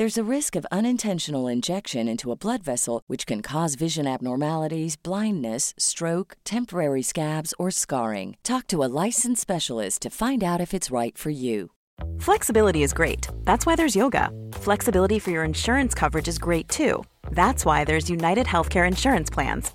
There's a risk of unintentional injection into a blood vessel, which can cause vision abnormalities, blindness, stroke, temporary scabs, or scarring. Talk to a licensed specialist to find out if it's right for you. Flexibility is great. That's why there's yoga. Flexibility for your insurance coverage is great too. That's why there's United Healthcare Insurance Plans.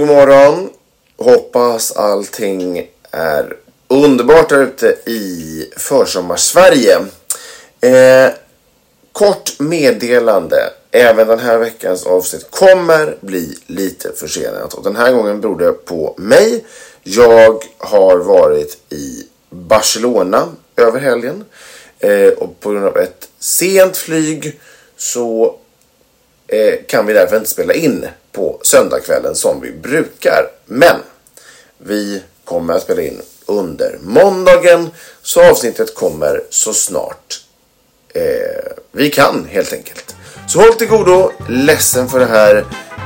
God morgon. Hoppas allting är underbart där ute i försommarsverige. Eh, kort meddelande. Även den här veckans avsnitt kommer bli lite försenat. Och den här gången beror det på mig. Jag har varit i Barcelona över helgen. Eh, och på grund av ett sent flyg så Eh, kan vi därför inte spela in på söndagskvällen som vi brukar. Men vi kommer att spela in under måndagen så avsnittet kommer så snart eh, vi kan helt enkelt. Så håll till godo, ledsen för det här.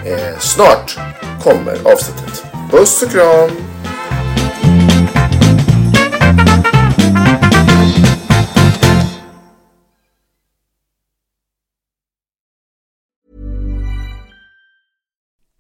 Eh, snart kommer avsnittet. Puss och kram!